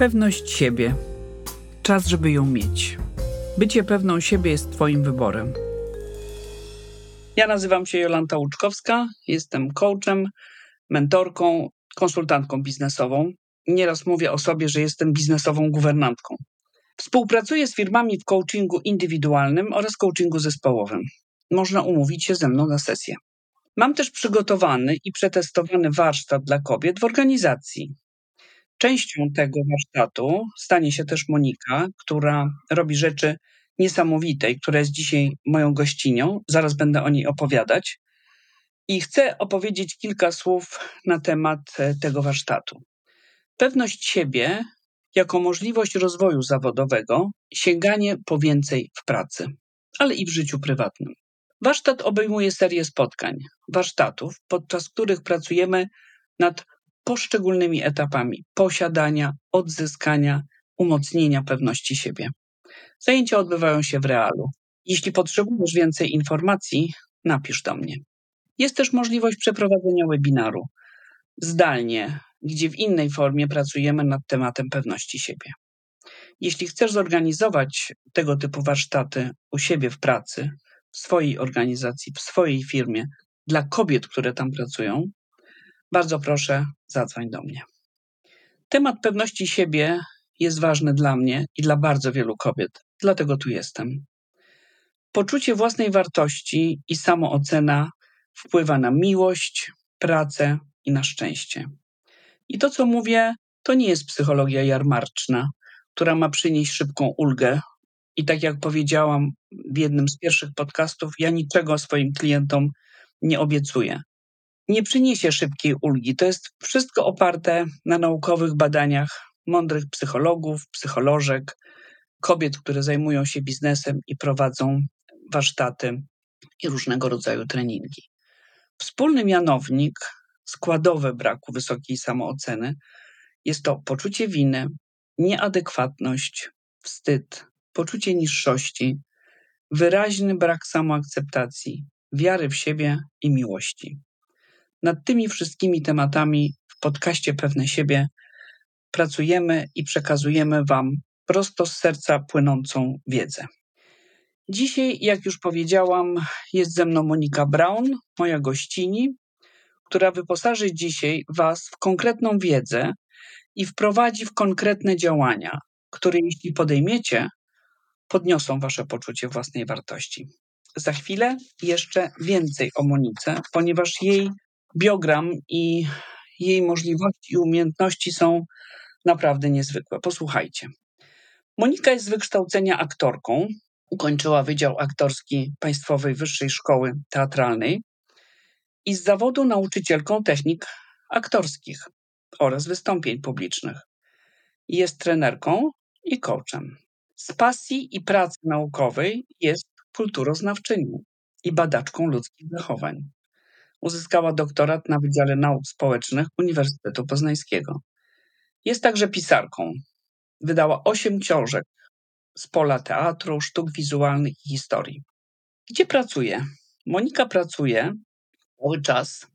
Pewność siebie. Czas, żeby ją mieć. Bycie pewną siebie jest Twoim wyborem. Ja nazywam się Jolanta Łuczkowska, jestem coachem, mentorką, konsultantką biznesową. Nieraz mówię o sobie, że jestem biznesową guwernantką. Współpracuję z firmami w coachingu indywidualnym oraz coachingu zespołowym. Można umówić się ze mną na sesję. Mam też przygotowany i przetestowany warsztat dla kobiet w organizacji. Częścią tego warsztatu stanie się też Monika, która robi rzeczy niesamowite i która jest dzisiaj moją gościnią. Zaraz będę o niej opowiadać. I chcę opowiedzieć kilka słów na temat e, tego warsztatu. Pewność siebie jako możliwość rozwoju zawodowego, sięganie po więcej w pracy, ale i w życiu prywatnym. Warsztat obejmuje serię spotkań, warsztatów, podczas których pracujemy nad poszczególnymi etapami posiadania, odzyskania, umocnienia pewności siebie. Zajęcia odbywają się w realu. Jeśli potrzebujesz więcej informacji, napisz do mnie. Jest też możliwość przeprowadzenia webinaru zdalnie, gdzie w innej formie pracujemy nad tematem pewności siebie. Jeśli chcesz zorganizować tego typu warsztaty u siebie w pracy, w swojej organizacji, w swojej firmie, dla kobiet, które tam pracują, bardzo proszę, zadzwoń do mnie. Temat pewności siebie jest ważny dla mnie i dla bardzo wielu kobiet, dlatego tu jestem. Poczucie własnej wartości i samoocena wpływa na miłość, pracę i na szczęście. I to, co mówię, to nie jest psychologia jarmarczna, która ma przynieść szybką ulgę. I tak jak powiedziałam w jednym z pierwszych podcastów, ja niczego swoim klientom nie obiecuję nie przyniesie szybkiej ulgi. To jest wszystko oparte na naukowych badaniach mądrych psychologów, psycholożek, kobiet, które zajmują się biznesem i prowadzą warsztaty i różnego rodzaju treningi. Wspólny mianownik składowy braku wysokiej samooceny jest to poczucie winy, nieadekwatność, wstyd, poczucie niższości, wyraźny brak samoakceptacji, wiary w siebie i miłości. Nad tymi wszystkimi tematami w podcaście Pewne Siebie pracujemy i przekazujemy Wam prosto z serca płynącą wiedzę. Dzisiaj, jak już powiedziałam, jest ze mną Monika Braun, moja gościni, która wyposaży dzisiaj Was w konkretną wiedzę i wprowadzi w konkretne działania, które jeśli podejmiecie, podniosą Wasze poczucie własnej wartości. Za chwilę jeszcze więcej o Monice, ponieważ jej biogram i jej możliwości i umiejętności są naprawdę niezwykłe. Posłuchajcie. Monika jest z wykształcenia aktorką. Ukończyła Wydział Aktorski Państwowej Wyższej Szkoły Teatralnej i z zawodu nauczycielką technik aktorskich oraz wystąpień publicznych. Jest trenerką i coachem. Z pasji i pracy naukowej jest kulturoznawczynią i badaczką ludzkich zachowań. Uzyskała doktorat na Wydziale Nauk Społecznych Uniwersytetu Poznańskiego. Jest także pisarką. Wydała osiem książek z pola teatru, sztuk wizualnych i historii. Gdzie pracuje? Monika pracuje cały czas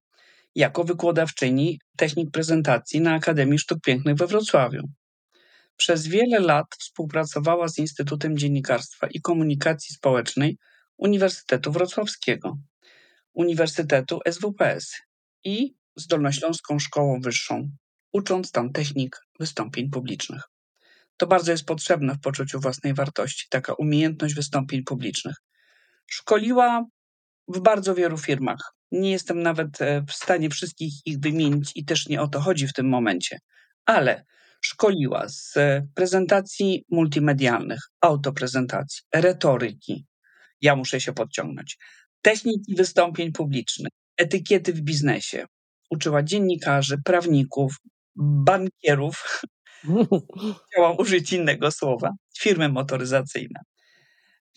jako wykładowczyni technik prezentacji na Akademii Sztuk Pięknych we Wrocławiu. Przez wiele lat współpracowała z Instytutem Dziennikarstwa i Komunikacji Społecznej Uniwersytetu Wrocławskiego. Uniwersytetu SWPS i z Dolnośląską Szkołą Wyższą, ucząc tam technik wystąpień publicznych. To bardzo jest potrzebne w poczuciu własnej wartości, taka umiejętność wystąpień publicznych. Szkoliła w bardzo wielu firmach. Nie jestem nawet e, w stanie wszystkich ich wymienić i też nie o to chodzi w tym momencie, ale szkoliła z e, prezentacji multimedialnych, autoprezentacji, retoryki. Ja muszę się podciągnąć techniki wystąpień publicznych, etykiety w biznesie. Uczyła dziennikarzy, prawników, bankierów. Chciałam użyć innego słowa, firmy motoryzacyjne.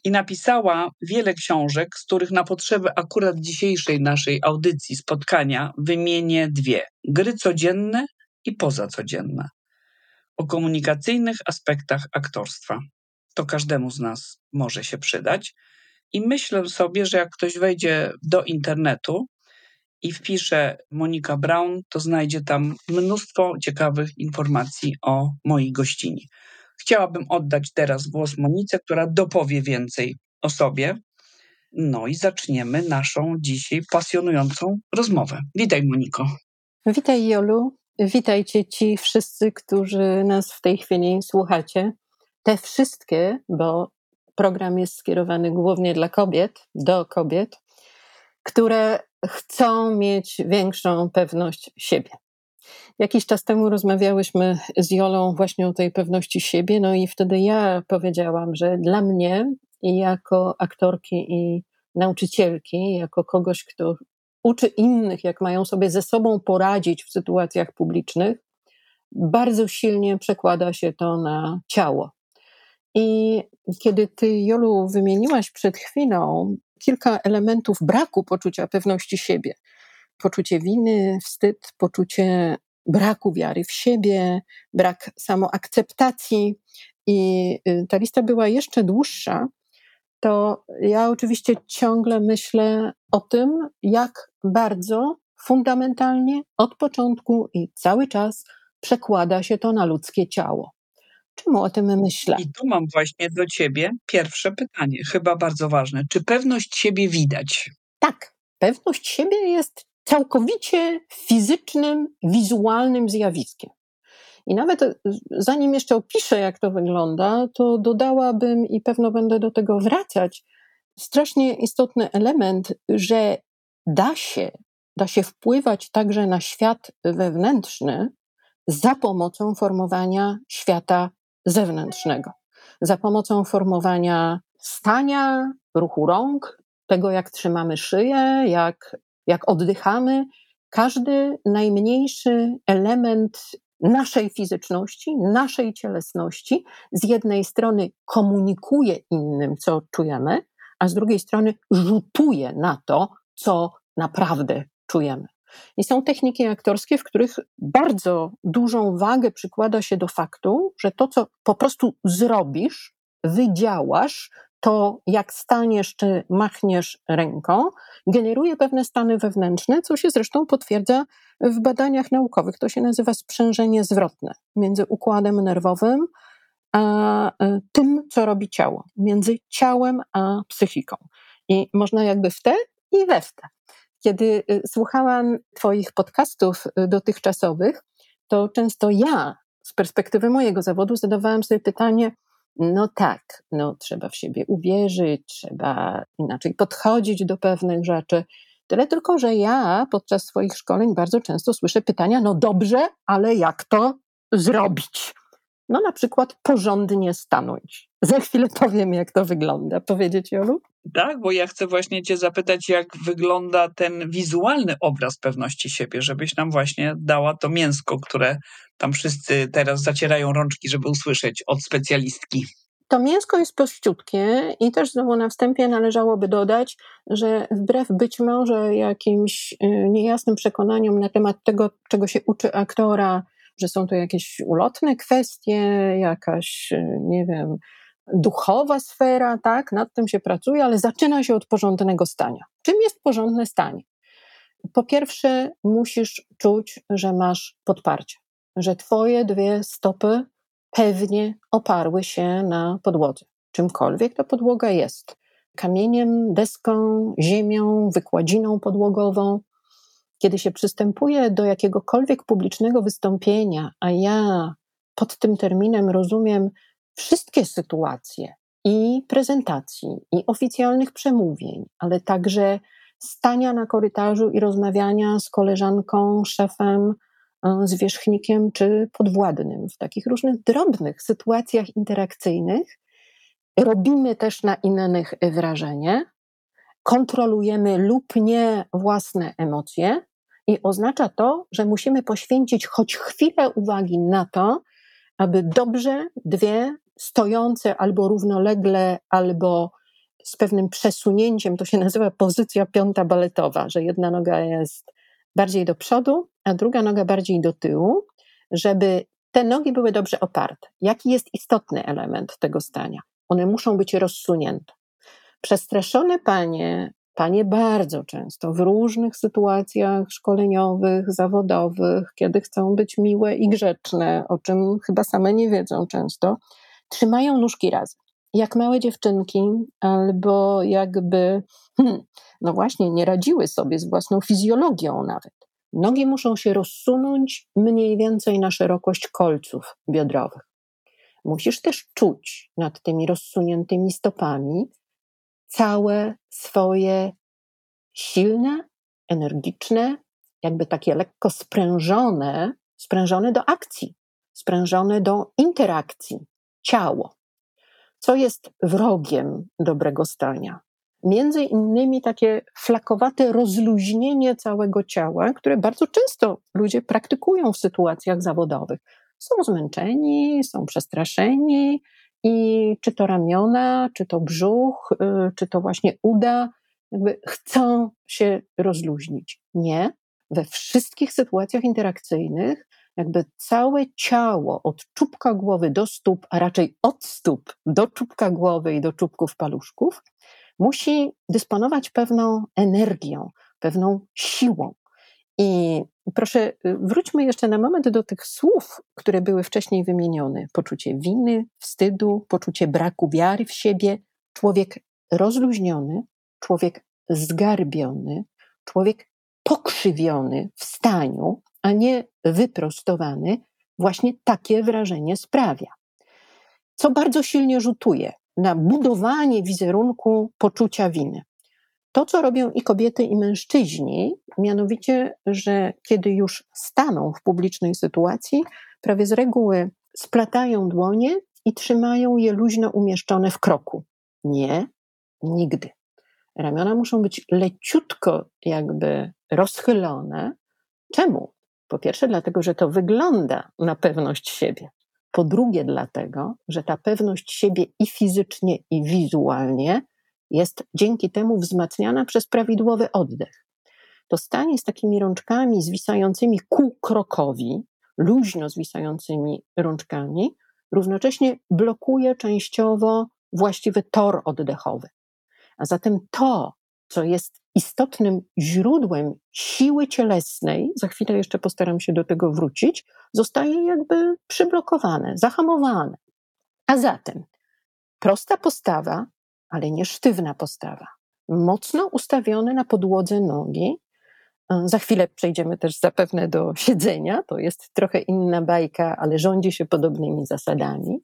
I napisała wiele książek, z których na potrzeby akurat dzisiejszej naszej audycji, spotkania, wymienię dwie: Gry codzienne i pozacodzienne. O komunikacyjnych aspektach aktorstwa. To każdemu z nas może się przydać. I myślę sobie, że jak ktoś wejdzie do internetu i wpisze Monika Brown, to znajdzie tam mnóstwo ciekawych informacji o mojej gościni. Chciałabym oddać teraz głos Monice, która dopowie więcej o sobie. No i zaczniemy naszą dzisiaj pasjonującą rozmowę. Witaj, Moniko. Witaj, Jolu. Witajcie ci wszyscy, którzy nas w tej chwili słuchacie. Te wszystkie, bo program jest skierowany głównie dla kobiet, do kobiet, które chcą mieć większą pewność siebie. Jakiś czas temu rozmawiałyśmy z Jolą właśnie o tej pewności siebie, no i wtedy ja powiedziałam, że dla mnie jako aktorki i nauczycielki, jako kogoś, kto uczy innych, jak mają sobie ze sobą poradzić w sytuacjach publicznych, bardzo silnie przekłada się to na ciało. I kiedy ty, Jolu, wymieniłaś przed chwilą kilka elementów braku poczucia pewności siebie, poczucie winy, wstyd, poczucie braku wiary w siebie, brak samoakceptacji, i y, ta lista była jeszcze dłuższa, to ja oczywiście ciągle myślę o tym, jak bardzo fundamentalnie od początku i cały czas przekłada się to na ludzkie ciało. Czemu o tym myślę? I tu mam właśnie do ciebie pierwsze pytanie, chyba bardzo ważne. Czy pewność siebie widać? Tak, pewność siebie jest całkowicie fizycznym, wizualnym zjawiskiem. I nawet e, zanim jeszcze opiszę, jak to wygląda, to dodałabym i pewno będę do tego wracać, strasznie istotny element, że da się, da się wpływać także na świat wewnętrzny za pomocą formowania świata zewnętrznego, za pomocą formowania stania, ruchu rąk, tego jak trzymamy szyję, jak, jak oddychamy. Każdy najmniejszy element naszej fizyczności, naszej cielesności, z jednej strony komunikuje innym, co czujemy, a z drugiej strony rzutuje na to, co naprawdę czujemy. I są techniki aktorskie, w których bardzo dużą wagę przykłada się do faktu, że to, co po prostu zrobisz, wydziałasz, to jak staniesz czy machniesz ręką, generuje pewne stany wewnętrzne, co się zresztą potwierdza w badaniach naukowych. To się nazywa sprzężenie zwrotne między układem nerwowym a e, tym, co robi ciało, między ciałem a psychiką. I można jakby w te i we w te. Kiedy y, słuchałam Twoich podcastów y, dotychczasowych, to często ja, z perspektywy mojego zawodu, zadawałam sobie pytanie, no tak, no trzeba w siebie uwierzyć, trzeba inaczej podchodzić do pewnych rzeczy. Tyle tylko, że ja podczas swoich szkoleń bardzo często słyszę pytania, no dobrze, ale jak to zrobić? No na przykład porządnie stanąć. Za chwilę powiem, jak to wygląda. Powiedzieć, Jolu? Tak, bo ja chcę właśnie Cię zapytać, jak wygląda ten wizualny obraz pewności siebie, żebyś nam właśnie dała to mięsko, które tam wszyscy teraz zacierają rączki, żeby usłyszeć od specjalistki. To mięsko jest prościutkie i też znowu na wstępie należałoby dodać, że wbrew być może jakimś y, niejasnym przekonaniom na temat tego, czego się uczy aktora, że są to jakieś ulotne kwestie, jakaś, y, nie wiem, duchowa sfera, tak, nad tym się pracuje, ale zaczyna się od porządnego stania. Czym jest porządne stanie? Po pierwsze, musisz czuć, że masz podparcie, że twoje dwie stopy pewnie oparły się na podłodze, czymkolwiek ta podłoga jest. Kamieniem, deską, ziemią, wykładziną podłogową. Kiedy się przystępuje do jakiegokolwiek publicznego wystąpienia, a ja pod tym terminem rozumiem wszystkie sytuacje i prezentacji, i oficjalnych przemówień, ale także stania na korytarzu i rozmawiania z koleżanką, szefem, e, zwierzchnikiem czy podwładnym w takich różnych drobnych sytuacjach interakcyjnych. Robimy też na innych wrażenie, kontrolujemy lub nie własne emocje, i oznacza to, że musimy poświęcić choć chwilę uwagi na to, aby dobrze dwie stojące albo równolegle, albo z pewnym przesunięciem, to się nazywa pozycja piąta baletowa, że jedna noga jest bardziej do przodu, a druga noga bardziej do tyłu, żeby te nogi były dobrze oparte. Jaki jest istotny element tego stania? One muszą być rozsunięte. Przestraszone panie Panie bardzo często w różnych sytuacjach szkoleniowych, zawodowych, kiedy chcą być miłe i grzeczne, o czym chyba same nie wiedzą często, trzymają nóżki razem. Jak małe dziewczynki, albo jakby, hmm, no właśnie, nie radziły sobie z własną fizjologią nawet. Nogi muszą się rozsunąć mniej więcej na szerokość kolców biodrowych. Musisz też czuć nad tymi rozsuniętymi stopami całe swoje silne, energiczne, jakby takie lekko sprężone, sprężone do akcji, sprężone do interakcji ciało. Co jest wrogiem dobrego stania? Między innymi takie flakowate rozluźnienie całego ciała, które bardzo często ludzie praktykują w sytuacjach zawodowych. Są zmęczeni, są przestraszeni i czy to ramiona, czy to brzuch, y, czy to właśnie uda, jakby chcą się rozluźnić. Nie. We wszystkich sytuacjach interakcyjnych, jakby całe ciało od czubka głowy do stóp, a raczej od stóp do czubka głowy i do czubków paluszków, musi dysponować pewną energią, pewną siłą. I proszę, y, wróćmy jeszcze na moment do tych słów, które były wcześniej wymienione: poczucie winy, wstydu, poczucie braku wiary w siebie. Człowiek rozluźniony, człowiek zgarbiony, człowiek pokrzywiony w staniu, a nie wyprostowany, właśnie takie wrażenie sprawia. Co bardzo silnie rzutuje na budowanie wizerunku poczucia winy. To, co robią i kobiety, i mężczyźni, mianowicie, że kiedy już staną w publicznej sytuacji, prawie z reguły splatają dłonie i trzymają je luźno umieszczone w kroku. Nie, nigdy. Ramiona muszą być leciutko jakby rozchylone. Czemu? Po pierwsze, dlatego, że to wygląda na pewność siebie. Po drugie, dlatego, że ta pewność siebie i fizycznie, i wizualnie jest dzięki temu wzmacniana przez prawidłowy oddech. To stanie z takimi rączkami zwisającymi ku krokowi, luźno zwisającymi rączkami, równocześnie blokuje częściowo właściwy tor oddechowy. A zatem to, co jest istotnym źródłem siły cielesnej, za chwilę jeszcze postaram się do tego wrócić, zostaje jakby przyblokowane, zahamowane. A zatem prosta postawa, ale nie sztywna postawa, mocno ustawione na podłodze nogi. Za chwilę przejdziemy też zapewne do siedzenia, to jest trochę inna bajka, ale rządzi się podobnymi zasadami.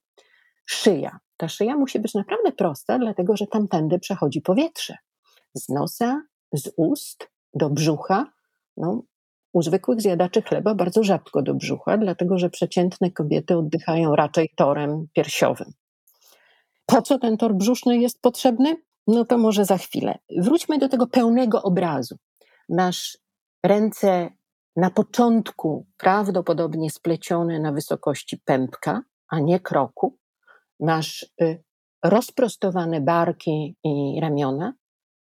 Szyja. Ta szyja musi być naprawdę prosta, dlatego że tamtędy przechodzi powietrze. Z nosa, z ust do brzucha. No, u zwykłych zjadaczy chleba bardzo rzadko do brzucha, dlatego że przeciętne kobiety oddychają raczej torem piersiowym. Po co ten tor brzuszny jest potrzebny? No to może za chwilę. Wróćmy do tego pełnego obrazu. Nasz ręce na początku prawdopodobnie splecione na wysokości pępka, a nie kroku. Masz y, rozprostowane barki i ramiona,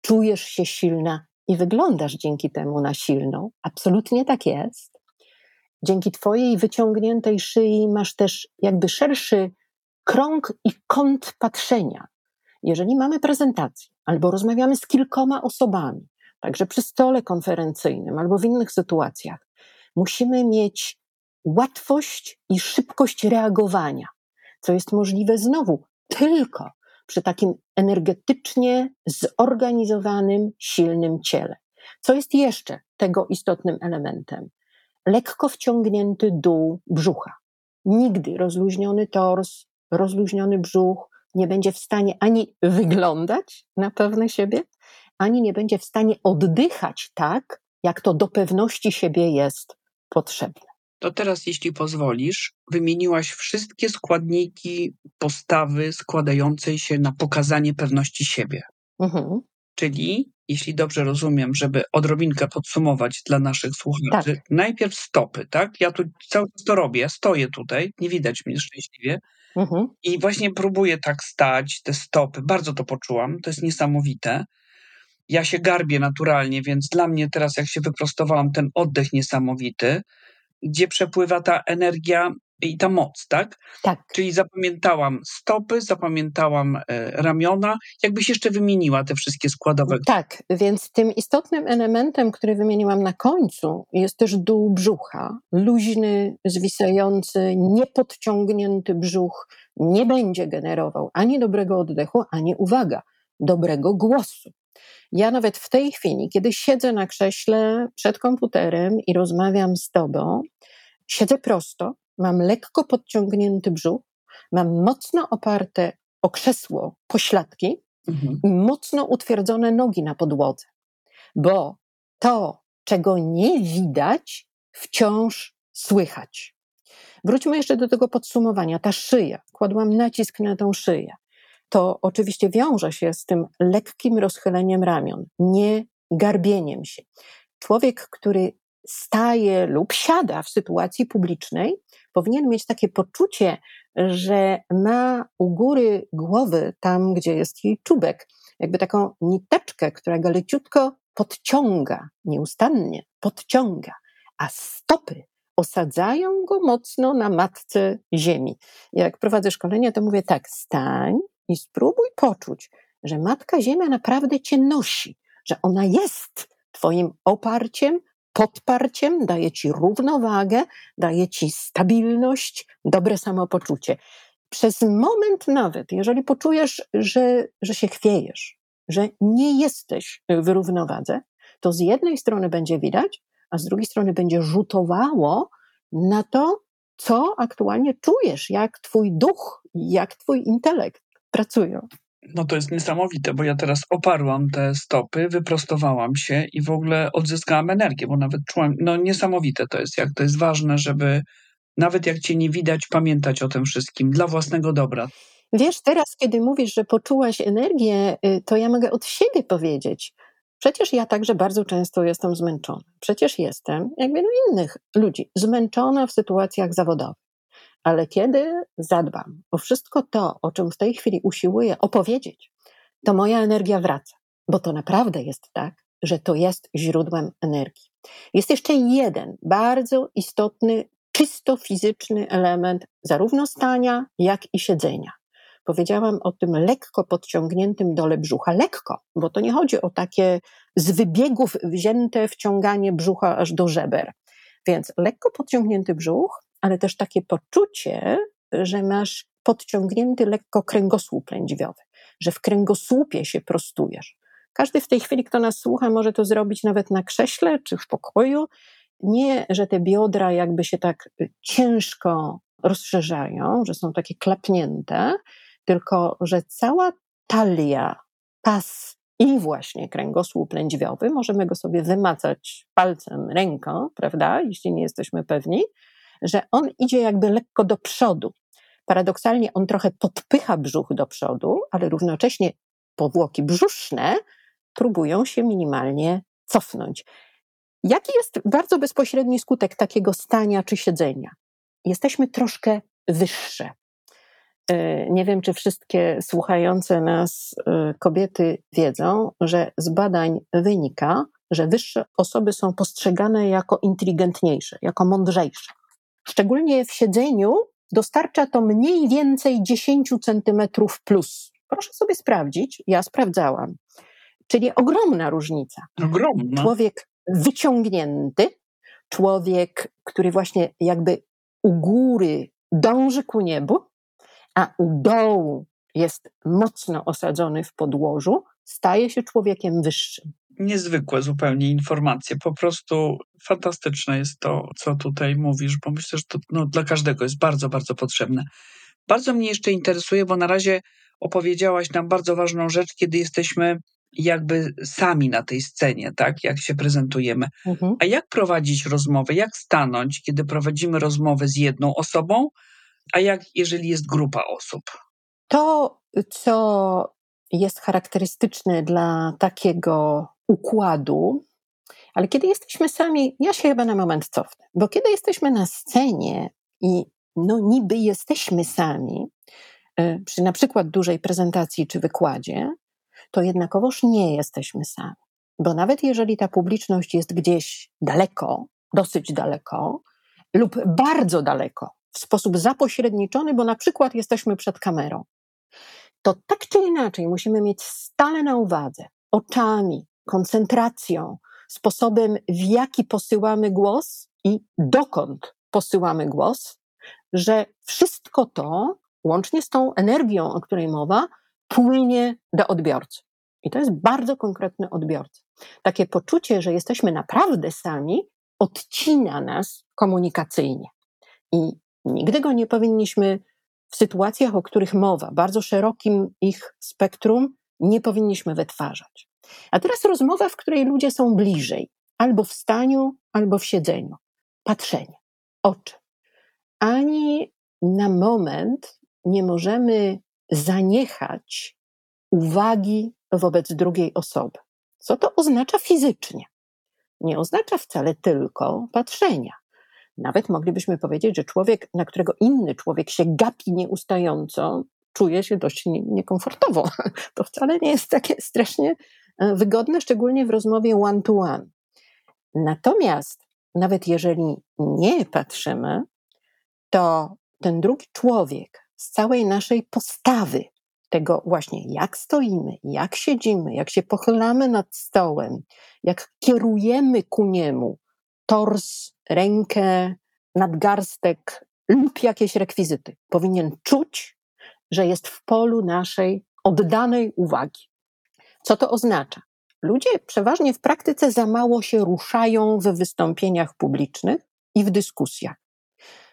czujesz się silna i wyglądasz dzięki temu na silną. Absolutnie tak jest. Dzięki Twojej wyciągniętej szyi masz też jakby szerszy krąg i kąt patrzenia. Jeżeli mamy prezentację albo rozmawiamy z kilkoma osobami, także przy stole konferencyjnym albo w innych sytuacjach, musimy mieć łatwość i szybkość reagowania, co jest możliwe znowu tylko przy takim energetycznie zorganizowanym, silnym ciele. Co jest jeszcze tego istotnym elementem? Lekko wciągnięty dół brzucha. Nigdy rozluźniony tors, rozluźniony brzuch nie będzie w stanie ani wyglądać na pewne siebie, ani nie będzie w stanie oddychać tak, jak to do pewności siebie jest potrzebne. To teraz, jeśli pozwolisz, wymieniłaś wszystkie składniki postawy składającej się na pokazanie pewności siebie. Mhm. Czyli, jeśli dobrze rozumiem, żeby odrobinkę podsumować dla naszych słuchaczy, tak. najpierw stopy, tak? Ja tu cały czas to robię, stoję tutaj, nie widać mnie szczęśliwie. Mhm. I właśnie próbuję tak stać, te stopy, bardzo to poczułam, to jest niesamowite. Ja się garbię naturalnie, więc dla mnie teraz, jak się wyprostowałam, ten oddech niesamowity gdzie przepływa ta energia i ta moc, tak? Tak. Czyli zapamiętałam stopy, zapamiętałam e, ramiona. Jakbyś jeszcze wymieniła te wszystkie składowe. Tak, więc tym istotnym elementem, który wymieniłam na końcu, jest też dół brzucha. Luźny, zwisający, niepodciągnięty brzuch nie będzie generował ani dobrego oddechu, ani uwaga, dobrego głosu. Ja nawet w tej chwili, kiedy siedzę na krześle przed komputerem i rozmawiam z tobą, siedzę prosto, mam lekko podciągnięty brzuch, mam mocno oparte o krzesło pośladki Mhm. i mocno utwierdzone nogi na podłodze, bo to, czego nie widać, wciąż słychać. Wróćmy jeszcze do tego podsumowania. Ta szyja, kładłam nacisk na tą szyję. To oczywiście wiąże się z tym lekkim rozchyleniem ramion, nie garbieniem się. Człowiek, który staje lub siada w sytuacji publicznej, powinien mieć takie poczucie, że ma u góry głowy, tam gdzie jest jej czubek, jakby taką niteczkę, która go leciutko podciąga, nieustannie podciąga, a stopy osadzają go mocno na matce ziemi. Jak prowadzę szkolenie, to mówię tak, stań i spróbuj poczuć, że matka ziemia naprawdę cię nosi, że ona jest twoim oparciem, podparciem, daje ci równowagę, daje ci stabilność, dobre samopoczucie. Przez moment nawet, jeżeli poczujesz, że, że się chwiejesz, że nie jesteś w równowadze, to z jednej strony będzie widać, a z drugiej strony będzie rzutowało na to, co aktualnie czujesz, jak twój duch, jak twój intelekt pracują. No to jest niesamowite, bo ja teraz oparłam te stopy, wyprostowałam się i w ogóle odzyskałam energię, bo nawet czułam, no niesamowite to jest, jak to jest ważne, żeby nawet jak cię nie widać, pamiętać o tym wszystkim dla własnego dobra. Wiesz, teraz, kiedy mówisz, że poczułaś energię, y, to ja mogę od siebie powiedzieć. Przecież ja także bardzo często jestem zmęczona. Przecież jestem, jak wielu innych ludzi, zmęczona w sytuacjach zawodowych. Ale kiedy zadbam o wszystko to, o czym w tej chwili usiłuję opowiedzieć, to moja energia wraca, bo to naprawdę jest tak, że to jest źródłem energii. Jest jeszcze jeden bardzo istotny, czysto fizyczny element zarówno stania, jak i siedzenia. Powiedziałam o tym lekko podciągniętym dole brzucha. Lekko, bo to nie chodzi o takie z wybiegów wzięte wciąganie brzucha aż do żeber. Więc lekko podciągnięty brzuch, ale też takie poczucie, że masz podciągnięty lekko kręgosłup lędźwiowy, że w kręgosłupie się prostujesz. Każdy w tej chwili, kto nas słucha, może to zrobić nawet na krześle czy w pokoju. Nie, że te biodra jakby się tak ciężko rozszerzają, że są takie klapnięte, tylko że cała talia, pas i właśnie kręgosłup lędźwiowy, możemy go sobie wymacać palcem, ręką, prawda, jeśli nie jesteśmy pewni, że on idzie jakby lekko do przodu. Paradoksalnie on trochę podpycha brzuch do przodu, ale równocześnie powłoki brzuszne próbują się minimalnie cofnąć. Jaki jest bardzo bezpośredni skutek takiego stania czy siedzenia? Jesteśmy troszkę wyższe. Nie wiem, czy wszystkie słuchające nas kobiety wiedzą, że z badań wynika, że wyższe osoby są postrzegane jako inteligentniejsze, jako mądrzejsze. Szczególnie w siedzeniu dostarcza to mniej więcej 10 centymetrów plus. Proszę sobie sprawdzić, ja sprawdzałam. Czyli ogromna różnica. Ogromna. Człowiek wyciągnięty, człowiek, który właśnie jakby u góry dąży ku niebu, a u dołu jest mocno osadzony w podłożu, staje się człowiekiem wyższym. Niezwykłe zupełnie informacje. Po prostu fantastyczne jest to, co tutaj mówisz, bo myślę, że to no, dla każdego jest bardzo, bardzo potrzebne. Bardzo mnie jeszcze interesuje, bo na razie opowiedziałaś nam bardzo ważną rzecz, kiedy jesteśmy jakby sami na tej scenie, tak, jak się prezentujemy. Mhm. A jak prowadzić rozmowę, jak stanąć, kiedy prowadzimy rozmowę z jedną osobą, a jak jeżeli jest grupa osób? To, co jest charakterystyczne dla takiego układu, ale kiedy jesteśmy sami, ja się chyba na moment cofnę, bo kiedy jesteśmy na scenie i no niby jesteśmy sami, y, przy na przykład dużej prezentacji czy wykładzie, to jednakowoż nie jesteśmy sami. Bo nawet jeżeli ta publiczność jest gdzieś daleko, dosyć daleko, lub bardzo daleko w sposób zapośredniczony, bo na przykład jesteśmy przed kamerą, to tak czy inaczej musimy mieć stale na uwadze oczami, koncentracją, sposobem, w jaki posyłamy głos i dokąd posyłamy głos, że wszystko to, łącznie z tą energią, o której mowa, płynie do odbiorcy. I to jest bardzo konkretny odbiorca. Takie poczucie, że jesteśmy naprawdę sami, odcina nas komunikacyjnie. I nigdy go nie powinniśmy w sytuacjach, o których mowa, bardzo szerokim ich spektrum, nie powinniśmy wytwarzać. A teraz rozmowa, w której ludzie są bliżej, albo w staniu, albo w siedzeniu. Patrzenie, oczy. Ani na moment nie możemy zaniechać uwagi wobec drugiej osoby. Co to oznacza fizycznie? Nie oznacza wcale tylko patrzenia. Nawet moglibyśmy powiedzieć, że człowiek, na którego inny człowiek się gapi nieustająco, czuje się dość niekomfortowo. To wcale nie jest takie strasznie wygodne, szczególnie w rozmowie one-to-one. -one. Natomiast nawet jeżeli nie patrzymy, to ten drugi człowiek z całej naszej postawy, tego właśnie jak stoimy, jak siedzimy, jak się pochylamy nad stołem, jak kierujemy ku niemu tors, rękę, nadgarstek lub jakieś rekwizyty, powinien czuć, że jest w polu naszej oddanej uwagi. Co to oznacza? Ludzie przeważnie w praktyce za mało się ruszają w wystąpieniach publicznych i w dyskusjach.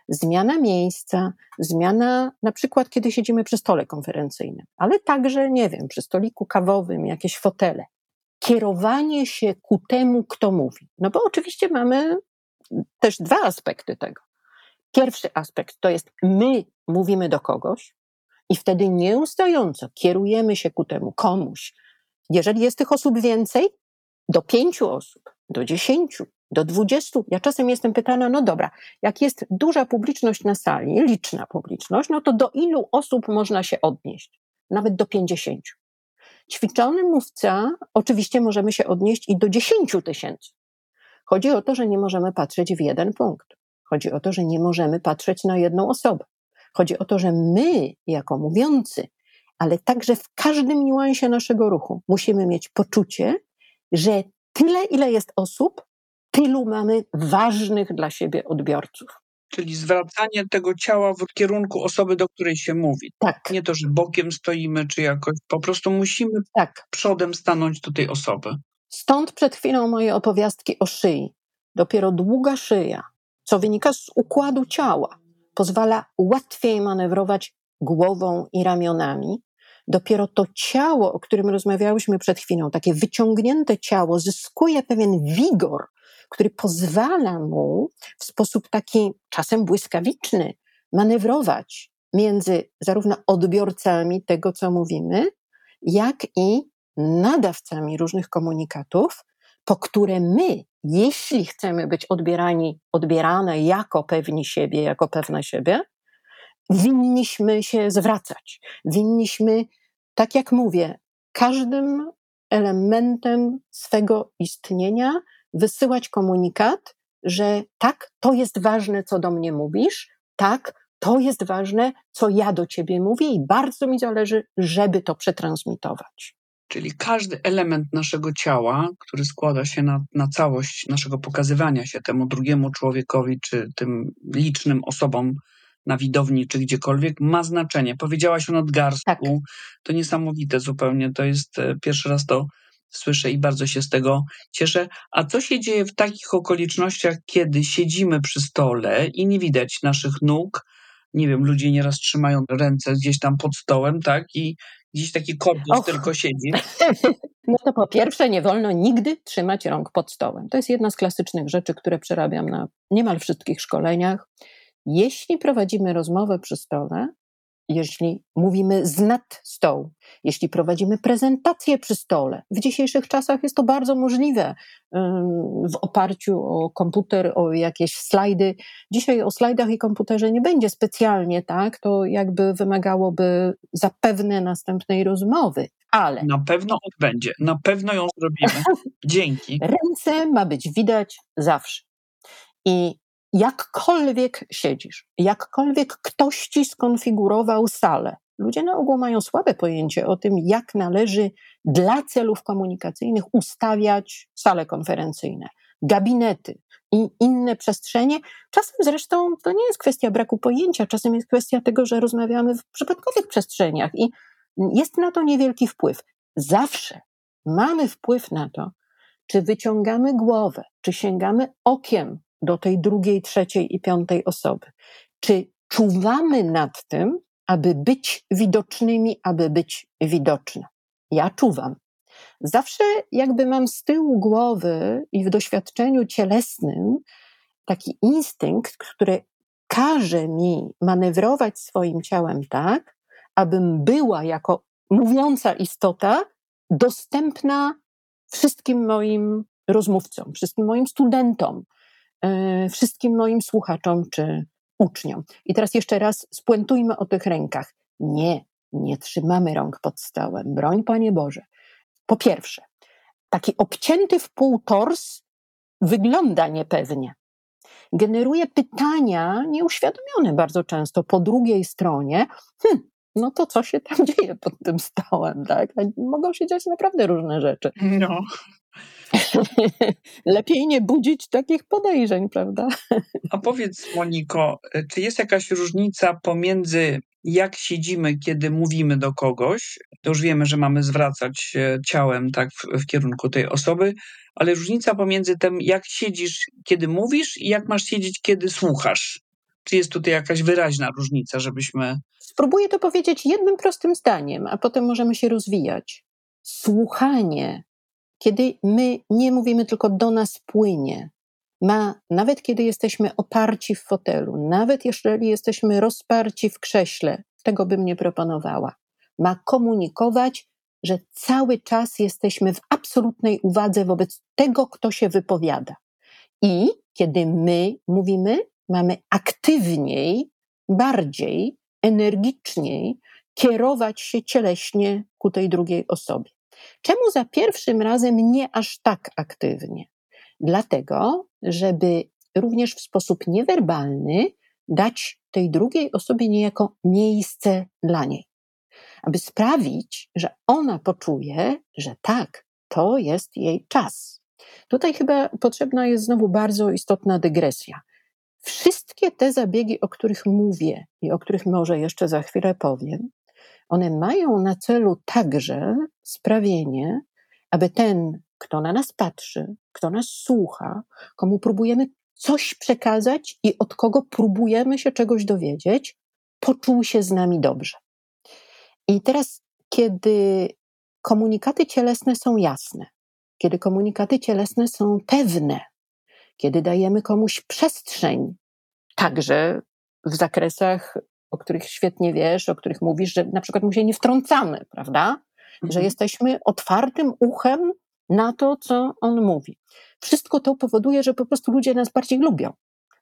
Zmiana miejsca, zmiana na przykład, kiedy siedzimy przy stole konferencyjnym, ale także, nie wiem, przy stoliku kawowym, jakieś fotele. Kierowanie się ku temu, kto mówi. No bo oczywiście mamy też dwa aspekty tego. Pierwszy aspekt to jest my mówimy do kogoś i wtedy nieustająco kierujemy się ku temu komuś. Jeżeli jest tych osób więcej, do pięciu osób, do dziesięciu, do dwudziestu. Ja czasem jestem pytana, no dobra, jak jest duża publiczność na sali, liczna publiczność, no to do ilu osób można się odnieść? Nawet do pięćdziesięciu. Ćwiczony mówca, oczywiście możemy się odnieść i do dziesięciu tysięcy. Chodzi o to, że nie możemy patrzeć w jeden punkt. Chodzi o to, że nie możemy patrzeć na jedną osobę. Chodzi o to, że my, jako mówiący, ale także w każdym niuansie naszego ruchu, musimy mieć poczucie, że tyle, ile jest osób, tylu mamy ważnych dla siebie odbiorców. Czyli zwracanie tego ciała w kierunku osoby, do której się mówi. Tak. Nie to, że bokiem stoimy, czy jakoś. Po prostu musimy tak. przodem stanąć do tej osoby. Stąd przed chwilą moje opowiastki o szyi. Dopiero długa szyja, co wynika z układu ciała, pozwala łatwiej manewrować głową i ramionami. Dopiero to ciało, o którym rozmawiałyśmy przed chwilą, takie wyciągnięte ciało, zyskuje pewien wigor, który pozwala mu w sposób taki czasem błyskawiczny manewrować między zarówno odbiorcami tego, co mówimy, jak i nadawcami różnych komunikatów, po które my, jeśli chcemy być odbierani, odbierane jako pewni siebie, jako pewne siebie, winniśmy się zwracać. Winniśmy, tak jak mówię, każdym elementem swego istnienia wysyłać komunikat, że tak, to jest ważne, co do mnie mówisz, tak, to jest ważne, co ja do ciebie mówię i bardzo mi zależy, żeby to przetransmitować. Czyli każdy element naszego ciała, który składa się na, na całość naszego pokazywania się temu drugiemu człowiekowi, czy tym licznym osobom na widowni, czy gdziekolwiek, ma znaczenie. Powiedziałaś o nadgarstku. Tak. To niesamowite zupełnie. To jest e, pierwszy raz to słyszę i bardzo się z tego cieszę. A co się dzieje w takich okolicznościach, kiedy siedzimy przy stole i nie widać naszych nóg? Nie wiem, ludzie nieraz trzymają ręce gdzieś tam pod stołem, tak? I gdzieś taki korpus tylko siedzi. No to po pierwsze, nie wolno nigdy trzymać rąk pod stołem. To jest jedna z klasycznych rzeczy, które przerabiam na niemal wszystkich szkoleniach. Jeśli prowadzimy rozmowę przy stole, jeśli mówimy z nad stołu, jeśli prowadzimy prezentację przy stole. W dzisiejszych czasach jest to bardzo możliwe w oparciu o komputer, o jakieś slajdy. Dzisiaj o slajdach i komputerze nie będzie specjalnie, tak? To jakby wymagałoby zapewne następnej rozmowy, ale. Na pewno odbędzie, na pewno ją zrobimy. Dzięki. Ręce ma być widać zawsze. I jakkolwiek siedzisz, jakkolwiek ktoś ci skonfigurował salę, ludzie na ogół mają słabe pojęcie o tym, jak należy dla celów komunikacyjnych ustawiać sale konferencyjne, gabinety i inne przestrzenie. Czasem zresztą to nie jest kwestia braku pojęcia, czasem jest kwestia tego, że rozmawiamy w przypadkowych przestrzeniach i jest na to niewielki wpływ. Zawsze mamy wpływ na to, czy wyciągamy głowę, czy sięgamy okiem do tej drugiej, trzeciej i piątej osoby, czy czuwamy nad tym, aby być widocznymi, aby być widoczne. Ja czuwam. Zawsze jakby mam z tyłu głowy i w doświadczeniu cielesnym taki instynkt, który każe mi manewrować swoim ciałem tak, abym była jako mówiąca istota dostępna wszystkim moim rozmówcom, wszystkim moim studentom, wszystkim moim słuchaczom czy uczniom. I teraz jeszcze raz spuentujmy o tych rękach. Nie, nie trzymamy rąk pod stołem. Broń, Panie Boże. Po pierwsze, taki obcięty w pół tors wygląda niepewnie. Generuje pytania nieuświadomione bardzo często po drugiej stronie. Hm, no to co się tam dzieje pod tym stołem, tak? Mogą się dziać naprawdę różne rzeczy. No. Lepiej nie budzić takich podejrzeń, prawda? A powiedz, Moniko, czy jest jakaś różnica pomiędzy jak siedzimy, kiedy mówimy do kogoś, to już wiemy, że mamy zwracać się ciałem tak w, w, kierunku tej osoby, ale różnica pomiędzy tym, jak siedzisz, kiedy mówisz i jak masz siedzieć, kiedy słuchasz. Czy jest tutaj jakaś wyraźna różnica, żebyśmy. Spróbuję to powiedzieć jednym prostym zdaniem, a potem możemy się rozwijać. Słuchanie kiedy my nie mówimy tylko do nas płynie, ma, nawet kiedy jesteśmy oparci w fotelu, nawet jeżeli jesteśmy rozparci w krześle, tego bym nie proponowała, ma komunikować, że cały czas jesteśmy w absolutnej uwadze wobec tego, kto się wypowiada. I kiedy my mówimy, mamy aktywniej, bardziej, energiczniej kierować się cieleśnie ku tej drugiej osobie. Czemu za pierwszym razem nie aż tak aktywnie? Dlatego, żeby również w sposób niewerbalny dać tej drugiej osobie niejako miejsce dla niej. Aby sprawić, że ona poczuje, że tak, to jest jej czas. Tutaj chyba potrzebna jest znowu bardzo istotna dygresja. Wszystkie te zabiegi, o których mówię i o których może jeszcze za chwilę powiem, one mają na celu także sprawienie, aby ten, kto na nas patrzy, kto nas słucha, komu próbujemy coś przekazać i od kogo próbujemy się czegoś dowiedzieć, poczuł się z nami dobrze. I teraz, kiedy komunikaty cielesne są jasne, kiedy komunikaty cielesne są pewne, kiedy dajemy komuś przestrzeń, także w zakresach o których świetnie wiesz, o których mówisz, że na przykład mu się nie wtrącamy, prawda? Mhm. Że jesteśmy otwartym uchem na to, co on mówi. Wszystko to powoduje, że po prostu ludzie nas bardziej lubią.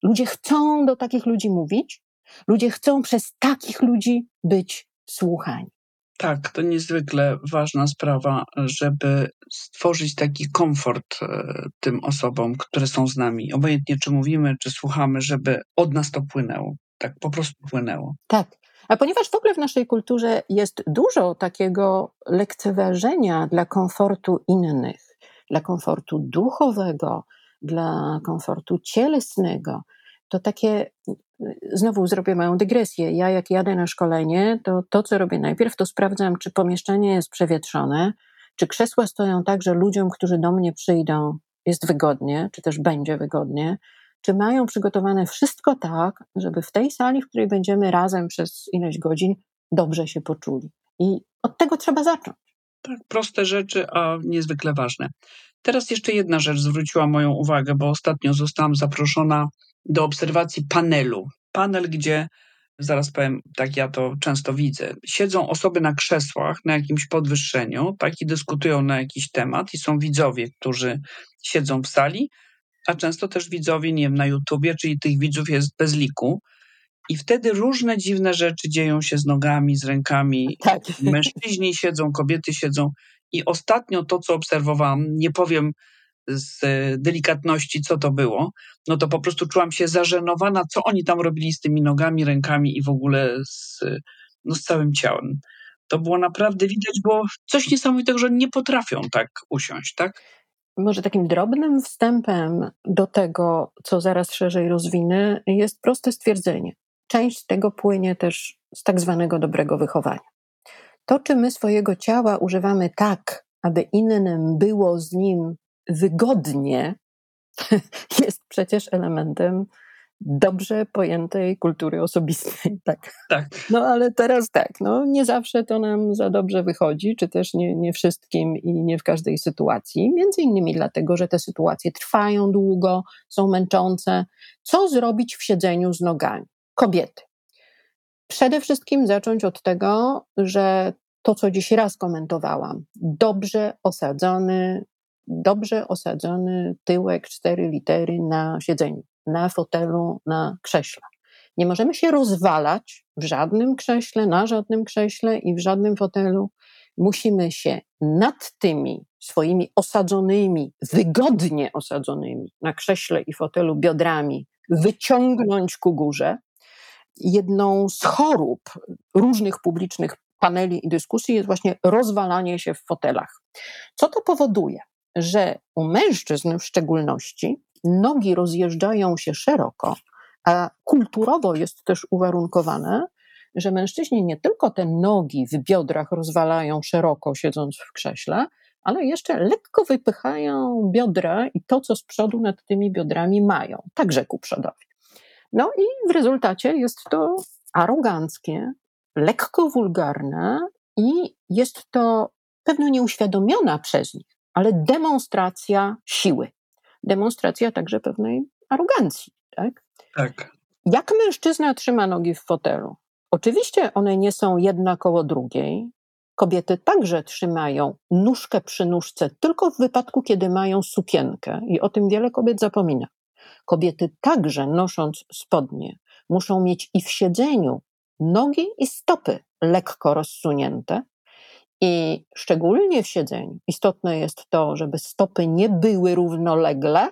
Ludzie chcą do takich ludzi mówić, ludzie chcą przez takich ludzi być słuchani. Tak, to niezwykle ważna sprawa, żeby stworzyć taki komfort e, tym osobom, które są z nami. Obojętnie czy mówimy, czy słuchamy, żeby od nas to płynęło tak po prostu płynęło. Tak. A ponieważ w ogóle w naszej kulturze jest dużo takiego lekceważenia dla komfortu innych, dla komfortu duchowego, dla komfortu cielesnego, to takie, znowu zrobię małą dygresję. Ja, jak jadę na szkolenie, to to, co robię najpierw, to sprawdzam, czy pomieszczenie jest przewietrzone, czy krzesła stoją tak, że ludziom, którzy do mnie przyjdą, jest wygodnie, czy też będzie wygodnie czy mają przygotowane wszystko tak, żeby w tej sali, w której będziemy razem przez ileś godzin, dobrze się poczuli. I od tego trzeba zacząć. Tak, proste rzeczy, a niezwykle ważne. Teraz jeszcze jedna rzecz zwróciła moją uwagę, bo ostatnio zostałam zaproszona do obserwacji panelu. Panel, gdzie, zaraz powiem, tak ja to często widzę, siedzą osoby na krzesłach na jakimś podwyższeniu, tak i dyskutują na jakiś temat, i są widzowie, którzy siedzą w sali, a często też widzowie, nie wiem, na YouTubie, czyli tych widzów jest bez liku. I wtedy różne dziwne rzeczy dzieją się z nogami, z rękami. Tak. Mężczyźni siedzą, kobiety siedzą. I ostatnio to, co obserwowałam, nie powiem z delikatności, co to było, no to po prostu czułam się zażenowana, co oni tam robili z tymi nogami, rękami i w ogóle z, no, z całym ciałem. To było naprawdę widać, było coś niesamowitego, że nie potrafią tak usiąść, tak? Może takim drobnym wstępem do tego, co zaraz szerzej rozwinę, jest proste stwierdzenie. Część tego płynie też z tak zwanego dobrego wychowania. To, czy my swojego ciała używamy tak, aby innym było z nim wygodnie, jest przecież elementem dobrze pojętej kultury osobistej. Tak. tak. No ale teraz tak, no, nie zawsze to nam za dobrze wychodzi, czy też nie, nie wszystkim i nie w każdej sytuacji. Między innymi dlatego, że te sytuacje trwają długo, są męczące. Co zrobić w siedzeniu z nogami? Kobiety. Przede wszystkim zacząć od tego, że to, co dziś raz komentowałam, dobrze osadzony, dobrze osadzony tyłek, cztery litery na siedzeniu, na fotelu, na krześle. Nie możemy się rozwalać w żadnym krześle, na żadnym krześle i w żadnym fotelu. Musimy się nad tymi swoimi osadzonymi, wygodnie osadzonymi na krześle i fotelu biodrami wyciągnąć ku górze. Jedną z chorób różnych publicznych paneli i dyskusji jest właśnie rozwalanie się w fotelach. Co to powoduje? Że u mężczyzn w szczególności nogi rozjeżdżają się szeroko, a kulturowo jest też uwarunkowane, że mężczyźni nie tylko te nogi w biodrach rozwalają szeroko, siedząc w krześle, ale jeszcze lekko wypychają biodra i to, co z przodu nad tymi biodrami mają, także ku przodowi. No i w rezultacie jest to aroganckie, lekko wulgarne i jest to pewno nieuświadomiona przez nich, ale demonstracja siły. Demonstracja także pewnej arogancji. Tak? tak. Jak mężczyzna trzyma nogi w fotelu? Oczywiście one nie są jedna koło drugiej. Kobiety także trzymają nóżkę przy nóżce, tylko w wypadku, kiedy mają sukienkę, i o tym wiele kobiet zapomina. Kobiety także nosząc spodnie muszą mieć i w siedzeniu nogi i stopy lekko rozsunięte. I szczególnie w siedzeniu istotne jest to, żeby stopy nie były równolegle,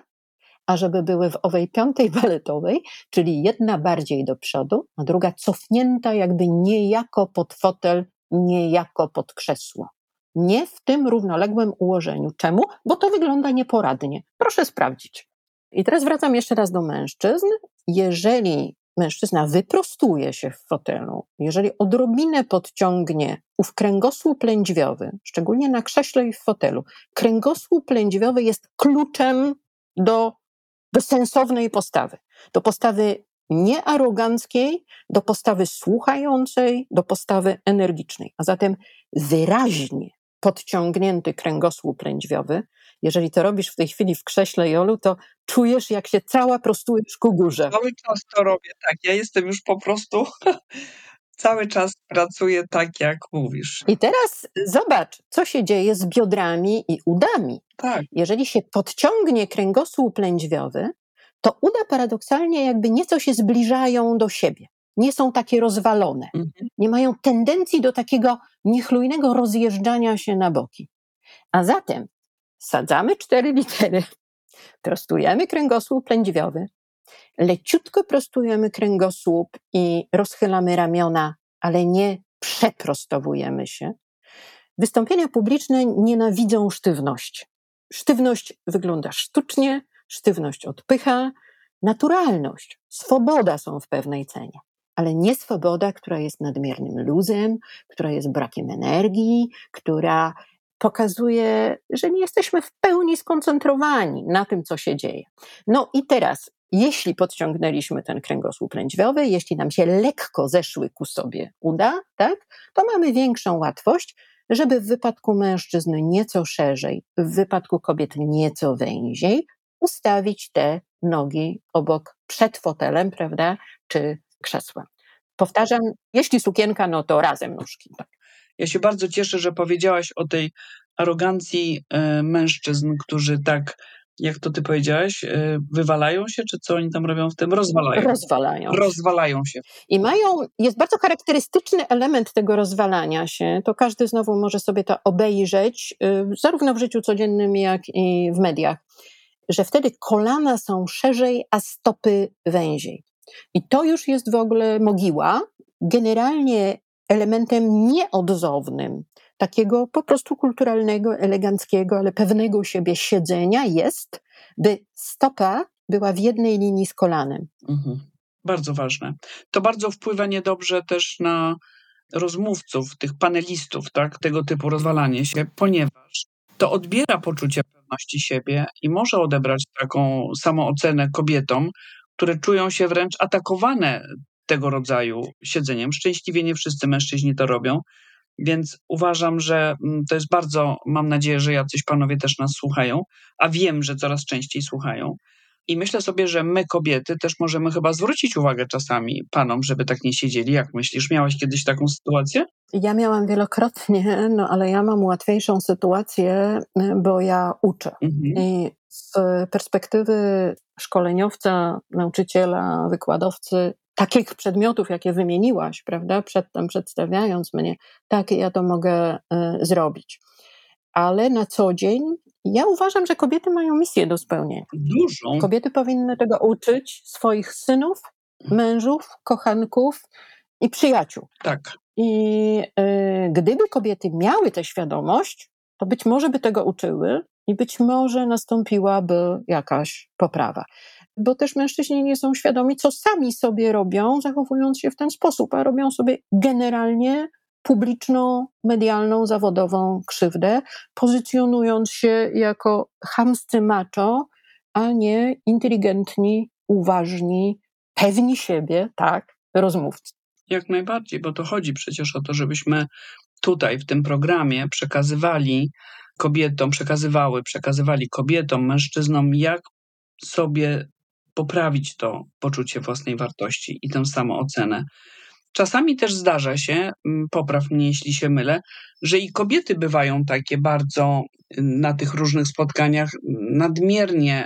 a żeby były w owej piątej baletowej, czyli jedna bardziej do przodu, a druga cofnięta jakby niejako pod fotel, niejako pod krzesło. Nie w tym równoległym ułożeniu. Czemu? Bo to wygląda nieporadnie. Proszę sprawdzić. I teraz wracam jeszcze raz do mężczyzn. Jeżeli mężczyzna wyprostuje się w fotelu, jeżeli odrobinę podciągnie ów kręgosłup lędźwiowy, szczególnie na krześle i w fotelu, kręgosłup lędźwiowy jest kluczem do, sensownej postawy, do postawy niearoganckiej, do postawy słuchającej, do postawy energicznej. A zatem wyraźnie podciągnięty kręgosłup lędźwiowy jeżeli to robisz w tej chwili w krześle Jolu, to czujesz, jak się cała prostujesz ku górze. Cały czas to robię, tak. Ja jestem już po prostu cały czas pracuję tak, jak mówisz. I teraz zobacz, co się dzieje z biodrami i udami. Tak. Jeżeli się podciągnie kręgosłup lędźwiowy, to uda paradoksalnie jakby nieco się zbliżają do siebie. Nie są takie rozwalone. Mhm. Nie mają tendencji do takiego niechlujnego rozjeżdżania się na boki. A zatem Sadzamy cztery litery, prostujemy kręgosłup lędźwiowy, leciutko prostujemy kręgosłup i rozchylamy ramiona, ale nie przeprostowujemy się. Wystąpienia publiczne nienawidzą sztywności. Sztywność wygląda sztucznie, sztywność odpycha, naturalność, swoboda są w pewnej cenie, ale nie swoboda, która jest nadmiernym luzem, która jest brakiem energii, która pokazuje, że nie jesteśmy w pełni skoncentrowani na tym, co się dzieje. No i teraz, jeśli podciągnęliśmy ten kręgosłup lędźwiowy, jeśli nam się lekko zeszły ku sobie uda, tak, to mamy większą łatwość, żeby w wypadku mężczyzn nieco szerzej, w wypadku kobiet nieco węziej, ustawić te nogi obok przed fotelem, prawda, czy krzesłem. Powtarzam, jeśli sukienka, no to razem nóżki. Tak. Ja się bardzo cieszę, że powiedziałaś o tej arogancji e, mężczyzn, którzy tak jak to ty powiedziałaś, y, wywalają się, czy co oni tam robią w tym? Rozwalają. Rozwalają. Rozwalają się. I mają, jest bardzo charakterystyczny element tego rozwalania się. To każdy znowu może sobie to obejrzeć, y, zarówno w życiu codziennym, jak i w mediach, że wtedy kolana są szerzej, a stopy węziej. I to już jest w ogóle mogiła, generalnie elementem nieodzownym takiego po prostu kulturalnego, eleganckiego, ale pewnego siebie siedzenia jest, by stopa była w jednej linii z kolanem. Mhm. Bardzo ważne. To bardzo wpływa niedobrze też na rozmówców, tych panelistów, tak, tego typu rozwalanie się, ponieważ to odbiera poczucie pewności siebie i może odebrać taką samoocenę kobietom, które czują się wręcz atakowane tego rodzaju siedzeniem. Szczęśliwie nie wszyscy mężczyźni to robią, więc uważam, że mm, to jest bardzo, mam nadzieję, że jacyś panowie też nas słuchają, a wiem, że coraz częściej słuchają. I myślę sobie, że my, kobiety, też możemy chyba zwrócić uwagę czasami panom, żeby tak nie siedzieli. Jak myślisz, miałaś kiedyś taką sytuację? Ja miałam wielokrotnie, no ale ja mam łatwiejszą sytuację, bo ja uczę. Mhm. I z perspektywy szkoleniowca, nauczyciela, wykładowcy, takich przedmiotów, jakie wymieniłaś, prawda, przedtem przedstawiając mnie, tak, ja to mogę y, zrobić. Ale na co dzień ja uważam, że kobiety mają misję do spełnienia. Dużą. Kobiety powinny tego uczyć swoich synów, mężów, kochanków i przyjaciół. Tak. I y, gdyby kobiety miały tę świadomość, to być może by tego uczyły i być może nastąpiłaby jakaś poprawa. Bo też mężczyźni nie są świadomi, co sami sobie robią, zachowując się w ten sposób, a robią sobie generalnie publiczną, medialną, zawodową krzywdę, pozycjonując się jako chamscy macho, a nie inteligentni, uważni, pewni siebie, tak, rozmówcy. Jak najbardziej, bo to chodzi przecież o to, żebyśmy tutaj w tym programie przekazywali kobietom, przekazywały, przekazywali kobietom, mężczyznom, jak sobie poprawić to poczucie własnej wartości i tę samoocenę. Czasami też zdarza się, mm, popraw mnie jeśli się mylę, że i kobiety bywają takie bardzo y, na tych różnych spotkaniach nadmiernie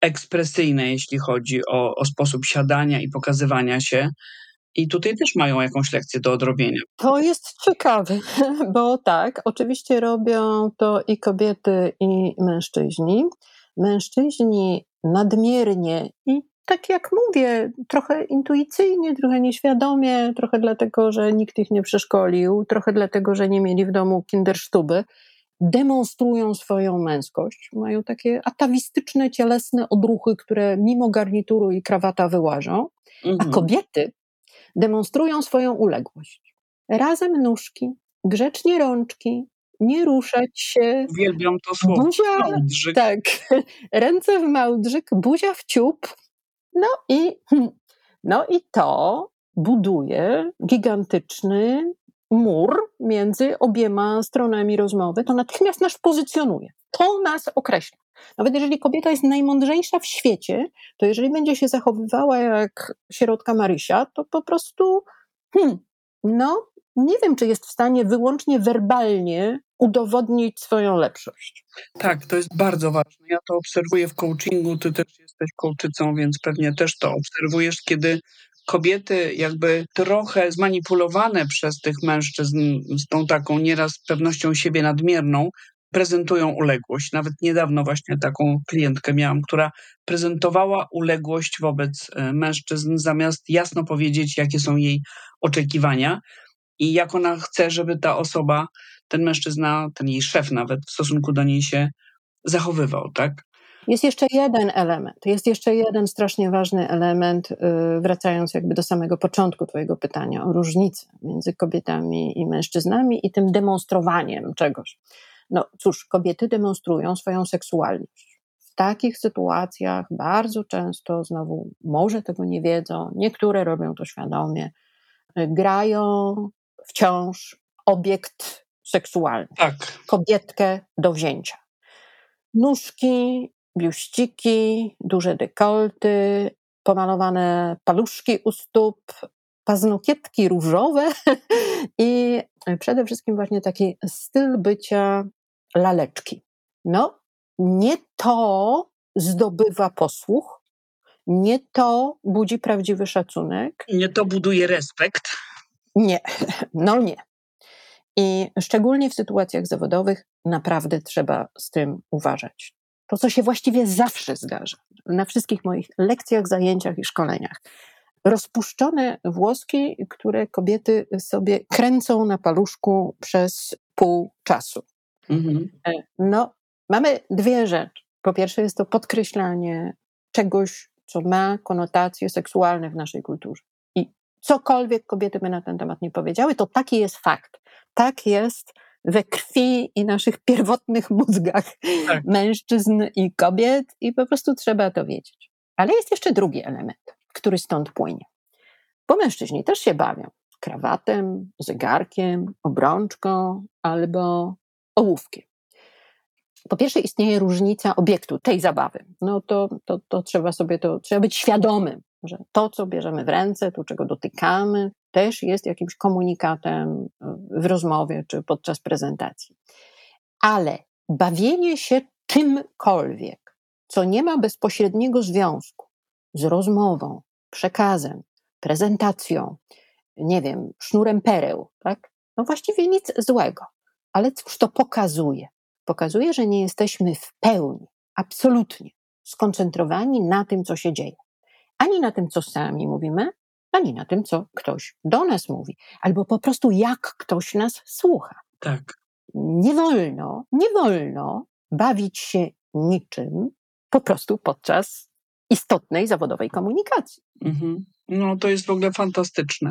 ekspresyjne, jeśli chodzi o, o sposób siadania i pokazywania się. I tutaj też mają jakąś lekcję do odrobienia. To jest ciekawe, bo tak, oczywiście robią to i kobiety, i mężczyźni. Mężczyźni nadmiernie i tak jak mówię, trochę intuicyjnie, trochę nieświadomie, trochę dlatego, że nikt ich nie przeszkolił, trochę dlatego, że nie mieli w domu kindersztuby, demonstrują swoją męskość. Mają takie atawistyczne, cielesne odruchy, które mimo garnituru i krawata wyłażą, Mhm. a kobiety demonstrują swoją uległość. Razem nóżki, grzecznie rączki, nie ruszać się, Uwielbiam to słowo. buzia, Mądrzyk. tak, ręce w małdrzyk, buzia w ciup. No i, no i to buduje gigantyczny mur między obiema stronami rozmowy. To natychmiast nas pozycjonuje. To nas określa. Nawet jeżeli kobieta jest najmądrzejsza w świecie, to jeżeli będzie się zachowywała jak środka Marysia, to po prostu, hmm, no, nie wiem, czy jest w stanie wyłącznie werbalnie udowodnić swoją lepszość. Tak, to jest bardzo ważne. Ja to obserwuję w coachingu, ty też jesteś coachicą, więc pewnie też to obserwujesz, kiedy kobiety jakby trochę zmanipulowane przez tych mężczyzn z tą taką nieraz pewnością siebie nadmierną, prezentują uległość. Nawet niedawno właśnie taką klientkę miałam, która prezentowała uległość wobec e, mężczyzn, zamiast jasno powiedzieć, jakie są jej oczekiwania i jak ona chce, żeby ta osoba, ten mężczyzna, ten jej szef nawet w stosunku do niej się zachowywał, tak? Jest jeszcze jeden element, jest jeszcze jeden strasznie ważny element, yy, wracając jakby do samego początku Twojego pytania o różnicę między kobietami i mężczyznami i tym demonstrowaniem czegoś. No cóż, kobiety demonstrują swoją seksualność. W takich sytuacjach bardzo często, znowu, może tego nie wiedzą, niektóre robią to świadomie, grają wciąż obiekt seksualny, Tak. kobietkę do wzięcia. Nóżki, biuściki, duże dekolty, pomalowane paluszki u stóp, paznokietki różowe i przede wszystkim właśnie taki styl bycia laleczki. No, nie to zdobywa posłuch, nie to budzi prawdziwy szacunek. Nie to buduje respekt. Nie, no nie. I szczególnie w sytuacjach zawodowych naprawdę trzeba z tym uważać. To, co się właściwie zawsze zdarza na wszystkich moich lekcjach, zajęciach i szkoleniach. Rozpuszczone włoski, które kobiety sobie kręcą na paluszku przez pół czasu. Mhm. E, no, mamy dwie rzeczy. Po pierwsze, jest to podkreślanie czegoś, co ma konotacje seksualne w naszej kulturze. Cokolwiek kobiety by na ten temat nie powiedziały, to taki jest fakt. Tak jest we krwi i naszych pierwotnych mózgach tak. mężczyzn i kobiet, i po prostu trzeba to wiedzieć. Ale jest jeszcze drugi element, który stąd płynie. Bo mężczyźni też się bawią krawatem, zegarkiem, obrączką albo ołówkiem. Po pierwsze, istnieje różnica obiektu tej zabawy. No to, to, to trzeba sobie to, trzeba być świadomym, że to, co bierzemy w ręce, to, czego dotykamy, też jest jakimś komunikatem w rozmowie czy podczas prezentacji. Ale bawienie się czymkolwiek, co nie ma bezpośredniego związku z rozmową, przekazem, prezentacją, nie wiem, sznurem pereł, tak? No właściwie nic złego. Ale cóż to pokazuje? Pokazuje, że nie jesteśmy w pełni, absolutnie skoncentrowani na tym, co się dzieje. Ani na tym, co sami mówimy, ani na tym, co ktoś do nas mówi, albo po prostu jak ktoś nas słucha. Tak. Nie wolno, nie wolno bawić się niczym po prostu podczas istotnej zawodowej komunikacji. Mhm. No to jest w ogóle fantastyczne.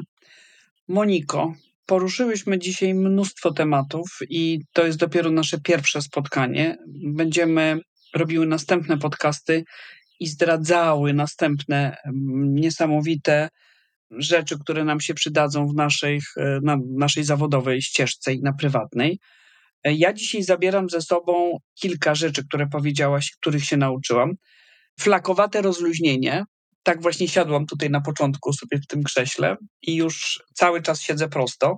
Moniko, poruszyłyśmy dzisiaj mnóstwo tematów i to jest dopiero nasze pierwsze spotkanie. Będziemy robiły następne podcasty i zdradzały następne niesamowite rzeczy, które nam się przydadzą w naszej, e, na naszej zawodowej ścieżce i na prywatnej. E, ja dzisiaj zabieram ze sobą kilka rzeczy, które powiedziałaś, których się nauczyłam. Flakowate rozluźnienie. Tak właśnie siadłam tutaj na początku sobie w tym krześle i już cały czas siedzę prosto.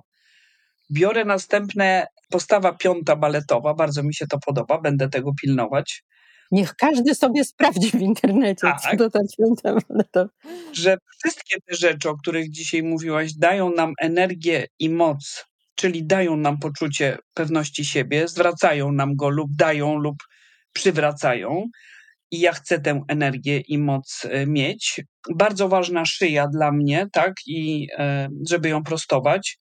Biorę następne postawa piąta baletowa, bardzo mi się to podoba, będę tego pilnować. Niech każdy sobie sprawdzi w internecie, tak. co to ta święta baletowa. Że wszystkie te rzeczy, o których dzisiaj mówiłaś, dają nam energię i moc, czyli dają nam poczucie pewności siebie, zwracają nam go lub dają lub przywracają. I ja chcę tę energię i moc e, mieć. Bardzo ważna szyja dla mnie, tak, i e, żeby ją prostować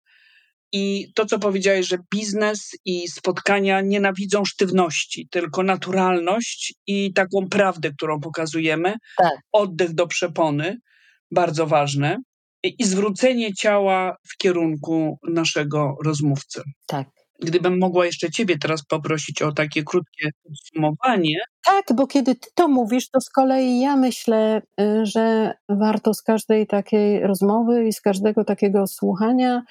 i to, co powiedziałeś, że biznes i spotkania nienawidzą sztywności, tylko naturalność i taką prawdę, którą pokazujemy, tak. oddech do przepony, bardzo ważne, i zwrócenie ciała w kierunku naszego rozmówcy. Tak. Gdybym mogła jeszcze Ciebie teraz poprosić o takie krótkie podsumowanie. Tak, bo kiedy Ty to mówisz, to z kolei ja myślę, y, że warto z każdej takiej rozmowy i z każdego takiego słuchania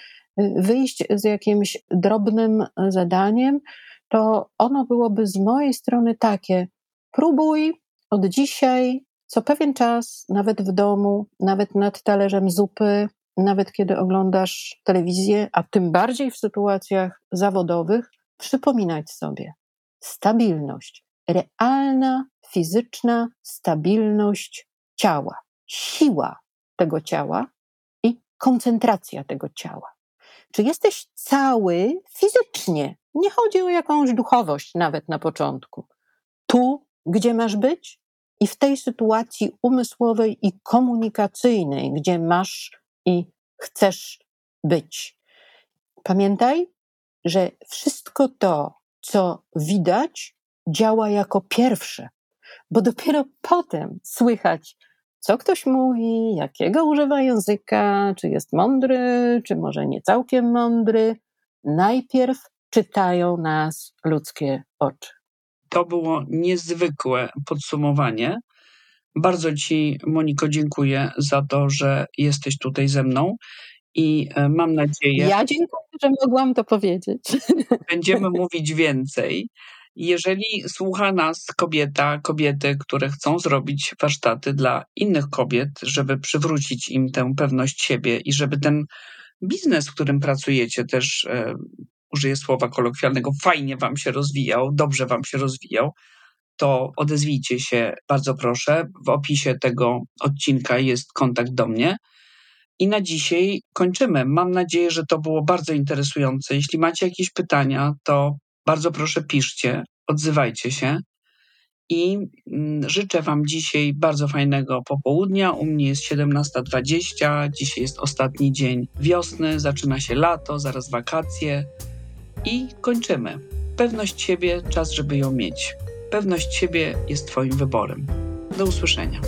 wyjść z jakimś drobnym zadaniem, to ono byłoby z mojej strony takie: próbuj od dzisiaj, co pewien czas, nawet w domu, nawet nad talerzem zupy, nawet kiedy oglądasz telewizję, a tym bardziej w sytuacjach zawodowych, przypominać sobie. Stabilność, realna, fizyczna stabilność ciała, siła tego ciała i koncentracja tego ciała. Czy jesteś cały fizycznie? Nie chodzi o jakąś duchowość nawet na początku. Tu, gdzie masz być, i w tej sytuacji umysłowej i komunikacyjnej, gdzie masz i chcesz być. Pamiętaj, że wszystko to, co widać, działa jako pierwsze, bo dopiero potem słychać co ktoś mówi, jakiego używa języka, czy jest mądry, czy może nie całkiem mądry. Najpierw czytają nas ludzkie oczy. To było niezwykłe podsumowanie. Bardzo Ci, Moniko, dziękuję za to, że jesteś tutaj ze mną i e, mam nadzieję. Ja dziękuję, że mogłam to powiedzieć. Będziemy mówić więcej. Jeżeli słucha nas kobieta, kobiety, które chcą zrobić warsztaty dla innych kobiet, żeby przywrócić im tę pewność siebie i żeby ten biznes, w którym pracujecie, też e, użyję słowa kolokwialnego, fajnie wam się rozwijał, dobrze wam się rozwijał, to odezwijcie się bardzo proszę. W opisie tego odcinka jest kontakt do mnie. I na dzisiaj kończymy. Mam nadzieję, że to było bardzo interesujące. Jeśli macie jakieś pytania, to bardzo proszę piszcie, odzywajcie się. I mm, życzę Wam dzisiaj bardzo fajnego popołudnia. U mnie jest 17.20, dzisiaj jest ostatni dzień wiosny, zaczyna się lato, zaraz wakacje i kończymy. Pewność siebie, czas, żeby ją mieć. Pewność siebie jest Twoim wyborem. Do usłyszenia.